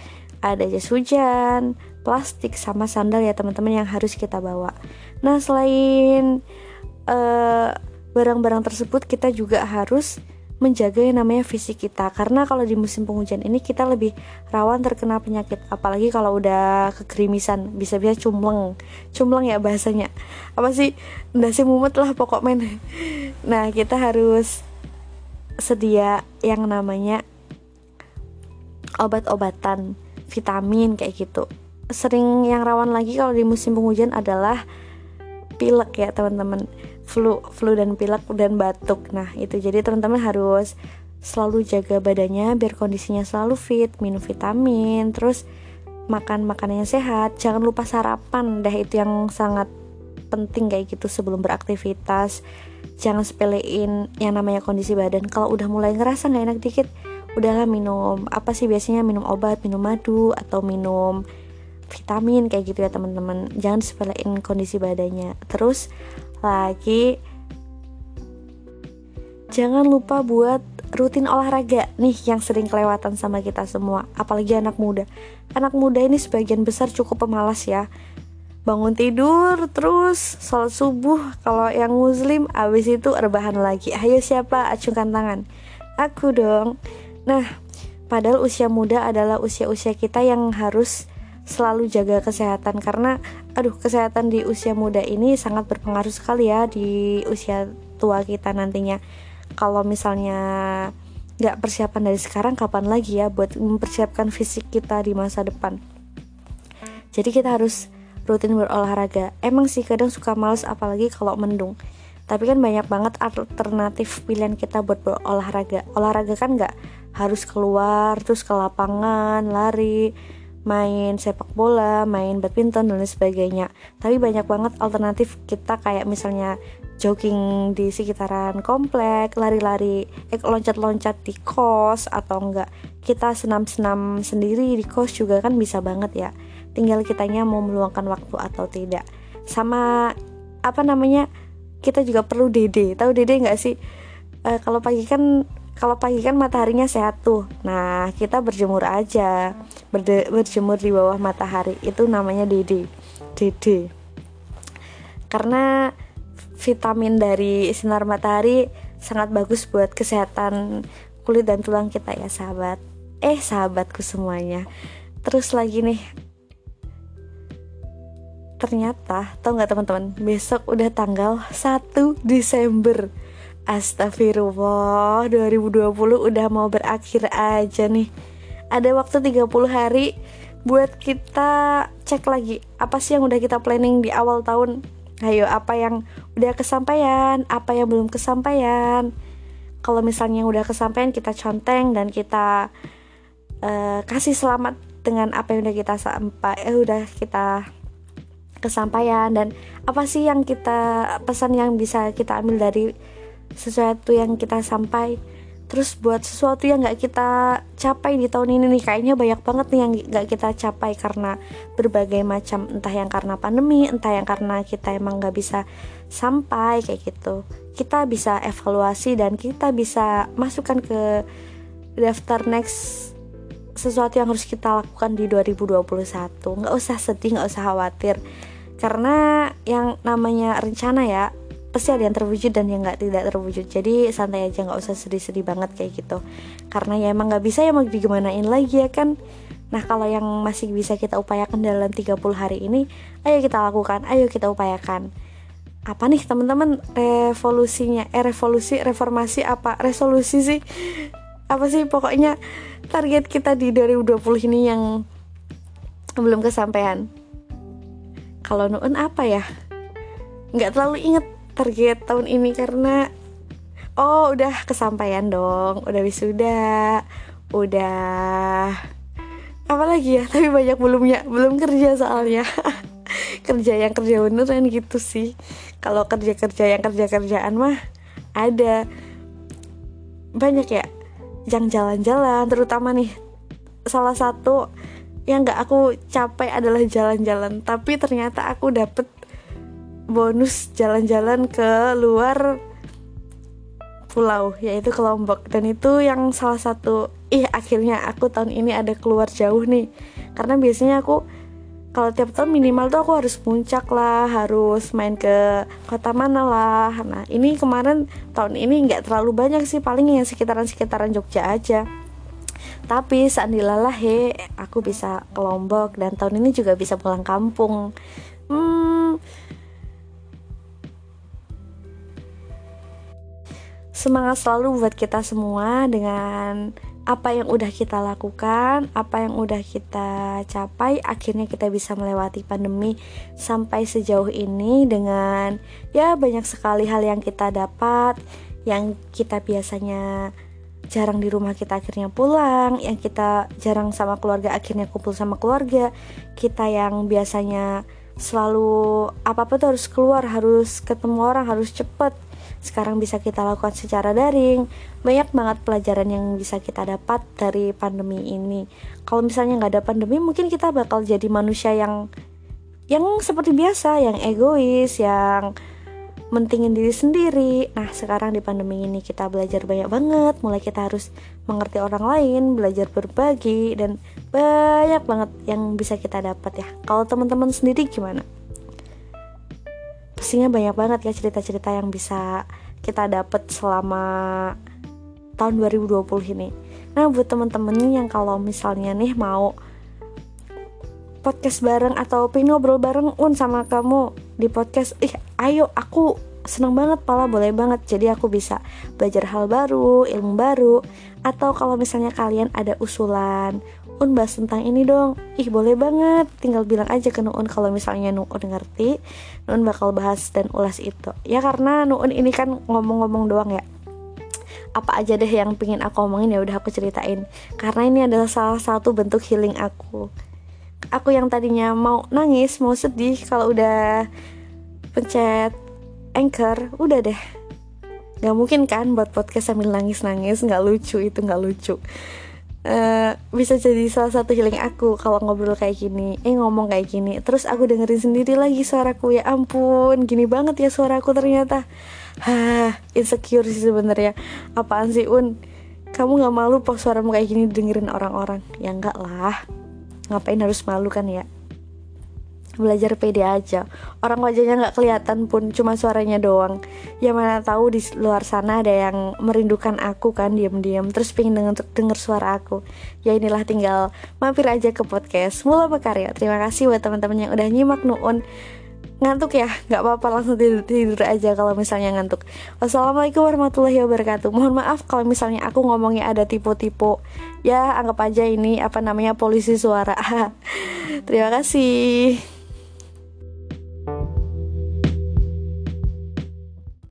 ada jas hujan plastik sama sandal ya teman-teman yang harus kita bawa. Nah selain barang eh, barang-barang tersebut kita juga harus menjaga yang namanya fisik kita. Karena kalau di musim penghujan ini kita lebih rawan terkena penyakit. Apalagi kalau udah kegerimisan bisa-bisa cumleng. Cumleng ya bahasanya. Apa sih? Sih mumet lah pokok men. Nah kita harus sedia yang namanya obat-obatan vitamin kayak gitu. Sering yang rawan lagi kalau di musim penghujan adalah pilek ya teman-teman flu flu dan pilek dan batuk. Nah itu. Jadi teman-teman harus selalu jaga badannya biar kondisinya selalu fit minum vitamin terus makan makanan yang sehat. Jangan lupa sarapan dah itu yang sangat penting kayak gitu sebelum beraktivitas. Jangan sepelein yang namanya kondisi badan. Kalau udah mulai ngerasa nggak enak dikit udahlah minum. Apa sih biasanya? Minum obat minum madu atau minum vitamin kayak gitu ya teman-teman. Jangan sepelein kondisi badannya. Terus lagi. Jangan lupa buat rutin olahraga nih yang sering kelewatan sama kita semua apalagi anak muda. Anak muda ini sebagian besar cukup pemalas ya. Bangun tidur terus sholat subuh. Kalau yang muslim abis itu rebahan lagi. Ayo siapa? Acungkan tangan. Aku dong. Nah padahal usia muda adalah usia-usia kita yang harus selalu jaga kesehatan. Karena aduh kesehatan di usia muda ini sangat berpengaruh sekali ya di usia tua kita nantinya. Kalau misalnya nggak persiapan dari sekarang kapan lagi ya buat mempersiapkan fisik kita di masa depan? Jadi kita harus rutin berolahraga. Emang sih kadang suka males apalagi kalau mendung. Tapi kan banyak banget alternatif pilihan kita buat berolahraga. Olahraga kan nggak harus keluar terus ke lapangan lari main sepak bola, main badminton dan lain sebagainya. Tapi banyak banget alternatif kita kayak misalnya jogging di sekitaran komplek, lari-lari, eh loncat-loncat di kos atau enggak kita senam-senam sendiri di kos juga kan bisa banget ya. Tinggal kitanya mau meluangkan waktu atau tidak. Sama apa namanya? Kita juga perlu dede. Tahu dede nggak sih? E, kalau pagi kan kalau pagi kan mataharinya sehat tuh. Nah, kita berjemur aja. Berde, berjemur di bawah matahari itu namanya dede. Dede. Karena vitamin dari sinar matahari sangat bagus buat kesehatan kulit dan tulang kita ya sahabat eh sahabatku semuanya terus lagi nih ternyata tau nggak teman-teman besok udah tanggal 1 Desember Astagfirullah 2020 udah mau berakhir aja nih. Ada waktu 30 hari buat kita cek lagi Apa sih yang udah kita planning di awal tahun? Ayo apa yang udah kesampaian, apa yang belum kesampaian. Kalau misalnya yang udah kesampaian kita conteng dan kita uh, kasih selamat dengan apa yang udah kita sampai eh udah kita kesampaian. Dan apa sih yang kita pesan yang bisa kita ambil dari sesuatu yang kita sampai terus buat sesuatu yang nggak kita capai di tahun ini nih kayaknya banyak banget nih yang nggak kita capai karena berbagai macam entah yang karena pandemi entah yang karena kita emang nggak bisa sampai kayak gitu. Kita bisa evaluasi dan kita bisa masukkan ke daftar next sesuatu yang harus kita lakukan di 2021 nggak usah sedih nggak usah khawatir. Karena yang namanya rencana ya pasti ada yang terwujud dan yang nggak tidak terwujud. Jadi santai aja nggak usah sedih-sedih banget kayak gitu. Karena ya emang nggak bisa ya mau digimanain lagi ya kan? Nah kalau yang masih bisa kita upayakan dalam 30 hari ini ayo kita lakukan ayo kita upayakan. Apa nih teman-teman? Revolusinya eh revolusi reformasi apa? Resolusi sih? Apa sih? Pokoknya target kita di 2020 ini yang belum kesampaian. Kalau nuun apa ya? Nggak terlalu inget target tahun ini karena oh udah kesampaian dong udah wisuda udah apa lagi ya tapi banyak belumnya belum kerja soalnya. Kerja yang kerja beneran gitu sih. Kalau kerja kerja yang kerja kerjaan mah ada. Banyak ya yang jalan-jalan terutama nih salah satu yang nggak aku capai adalah jalan-jalan. Tapi ternyata aku dapet bonus jalan-jalan ke luar pulau yaitu ke Lombok. Dan itu yang salah satu ih akhirnya aku tahun ini ada keluar jauh nih. Karena biasanya aku kalau tiap tahun minimal tuh aku harus puncak lah harus main ke kota mana lah. Nah ini kemarin tahun ini nggak terlalu banyak sih paling yang sekitaran-sekitaran Jogja aja. Tapi seandilalah he aku bisa ke Lombok dan tahun ini juga bisa pulang kampung. Hmm Semangat selalu buat kita semua dengan apa yang udah kita lakukan, apa yang udah kita capai, akhirnya kita bisa melewati pandemi sampai sejauh ini dengan ya banyak sekali hal yang kita dapat, yang kita biasanya jarang di rumah kita akhirnya pulang, yang kita jarang sama keluarga akhirnya kumpul sama keluarga, kita yang biasanya selalu apa-apa tuh harus keluar, harus ketemu orang, harus cepet sekarang bisa kita lakukan secara daring banyak banget pelajaran yang bisa kita dapat dari pandemi ini kalau misalnya nggak ada pandemi mungkin kita bakal jadi manusia yang yang seperti biasa yang egois yang mentingin diri sendiri. Nah, sekarang di pandemi ini kita belajar banyak banget. Mulai kita harus mengerti orang lain, belajar berbagi dan banyak banget yang bisa kita dapat ya. Kalau teman-teman sendiri gimana? Pastinya banyak banget ya cerita-cerita yang bisa kita dapat selama tahun 2020 ini. Nah, buat temen-temen yang kalau misalnya nih mau podcast bareng atau pengen ngobrol bareng un sama kamu di podcast, ih ayo aku seneng banget pala boleh banget jadi aku bisa belajar hal baru ilmu baru atau kalau misalnya kalian ada usulan Un bahas tentang ini dong. Ih boleh banget. Tinggal bilang aja ke Nuun kalau misalnya Nuun ngerti Nuun bakal bahas dan ulas itu. Ya karena Nuun ini kan ngomong-ngomong doang ya. Apa aja deh yang pingin aku omongin ya udah aku ceritain. Karena ini adalah salah satu bentuk healing aku. Aku yang tadinya mau nangis mau sedih kalau udah pencet anchor udah deh. Nggak mungkin kan buat podcast sambil nangis nangis nggak lucu itu nggak lucu Uh, bisa jadi salah satu healing aku kalau ngobrol kayak gini, eh ngomong kayak gini, terus aku dengerin sendiri lagi suaraku ya ampun, gini banget ya suaraku ternyata. Hah, insecure sih sebenarnya. Apaan sih Un? Kamu nggak malu pas suaramu kayak gini dengerin orang-orang? Ya enggak lah. Ngapain harus malu kan ya? Belajar pede aja. Orang wajahnya nggak kelihatan pun cuma suaranya doang. Ya mana tahu di luar sana ada yang merindukan aku kan diam-diam. Terus pengen denger, denger suara aku. Ya inilah tinggal mampir aja ke podcast mula berkarya terima kasih buat teman-teman yang udah nyimak nuun. Ngantuk ya? Nggak apa-apa langsung tidur, tidur aja kalau misalnya ngantuk. Wassalamualaikum warahmatullahi wabarakatuh. Mohon maaf kalau misalnya aku ngomongnya ada tipe-tipe ya anggap aja ini apa namanya polisi suara. Terima kasih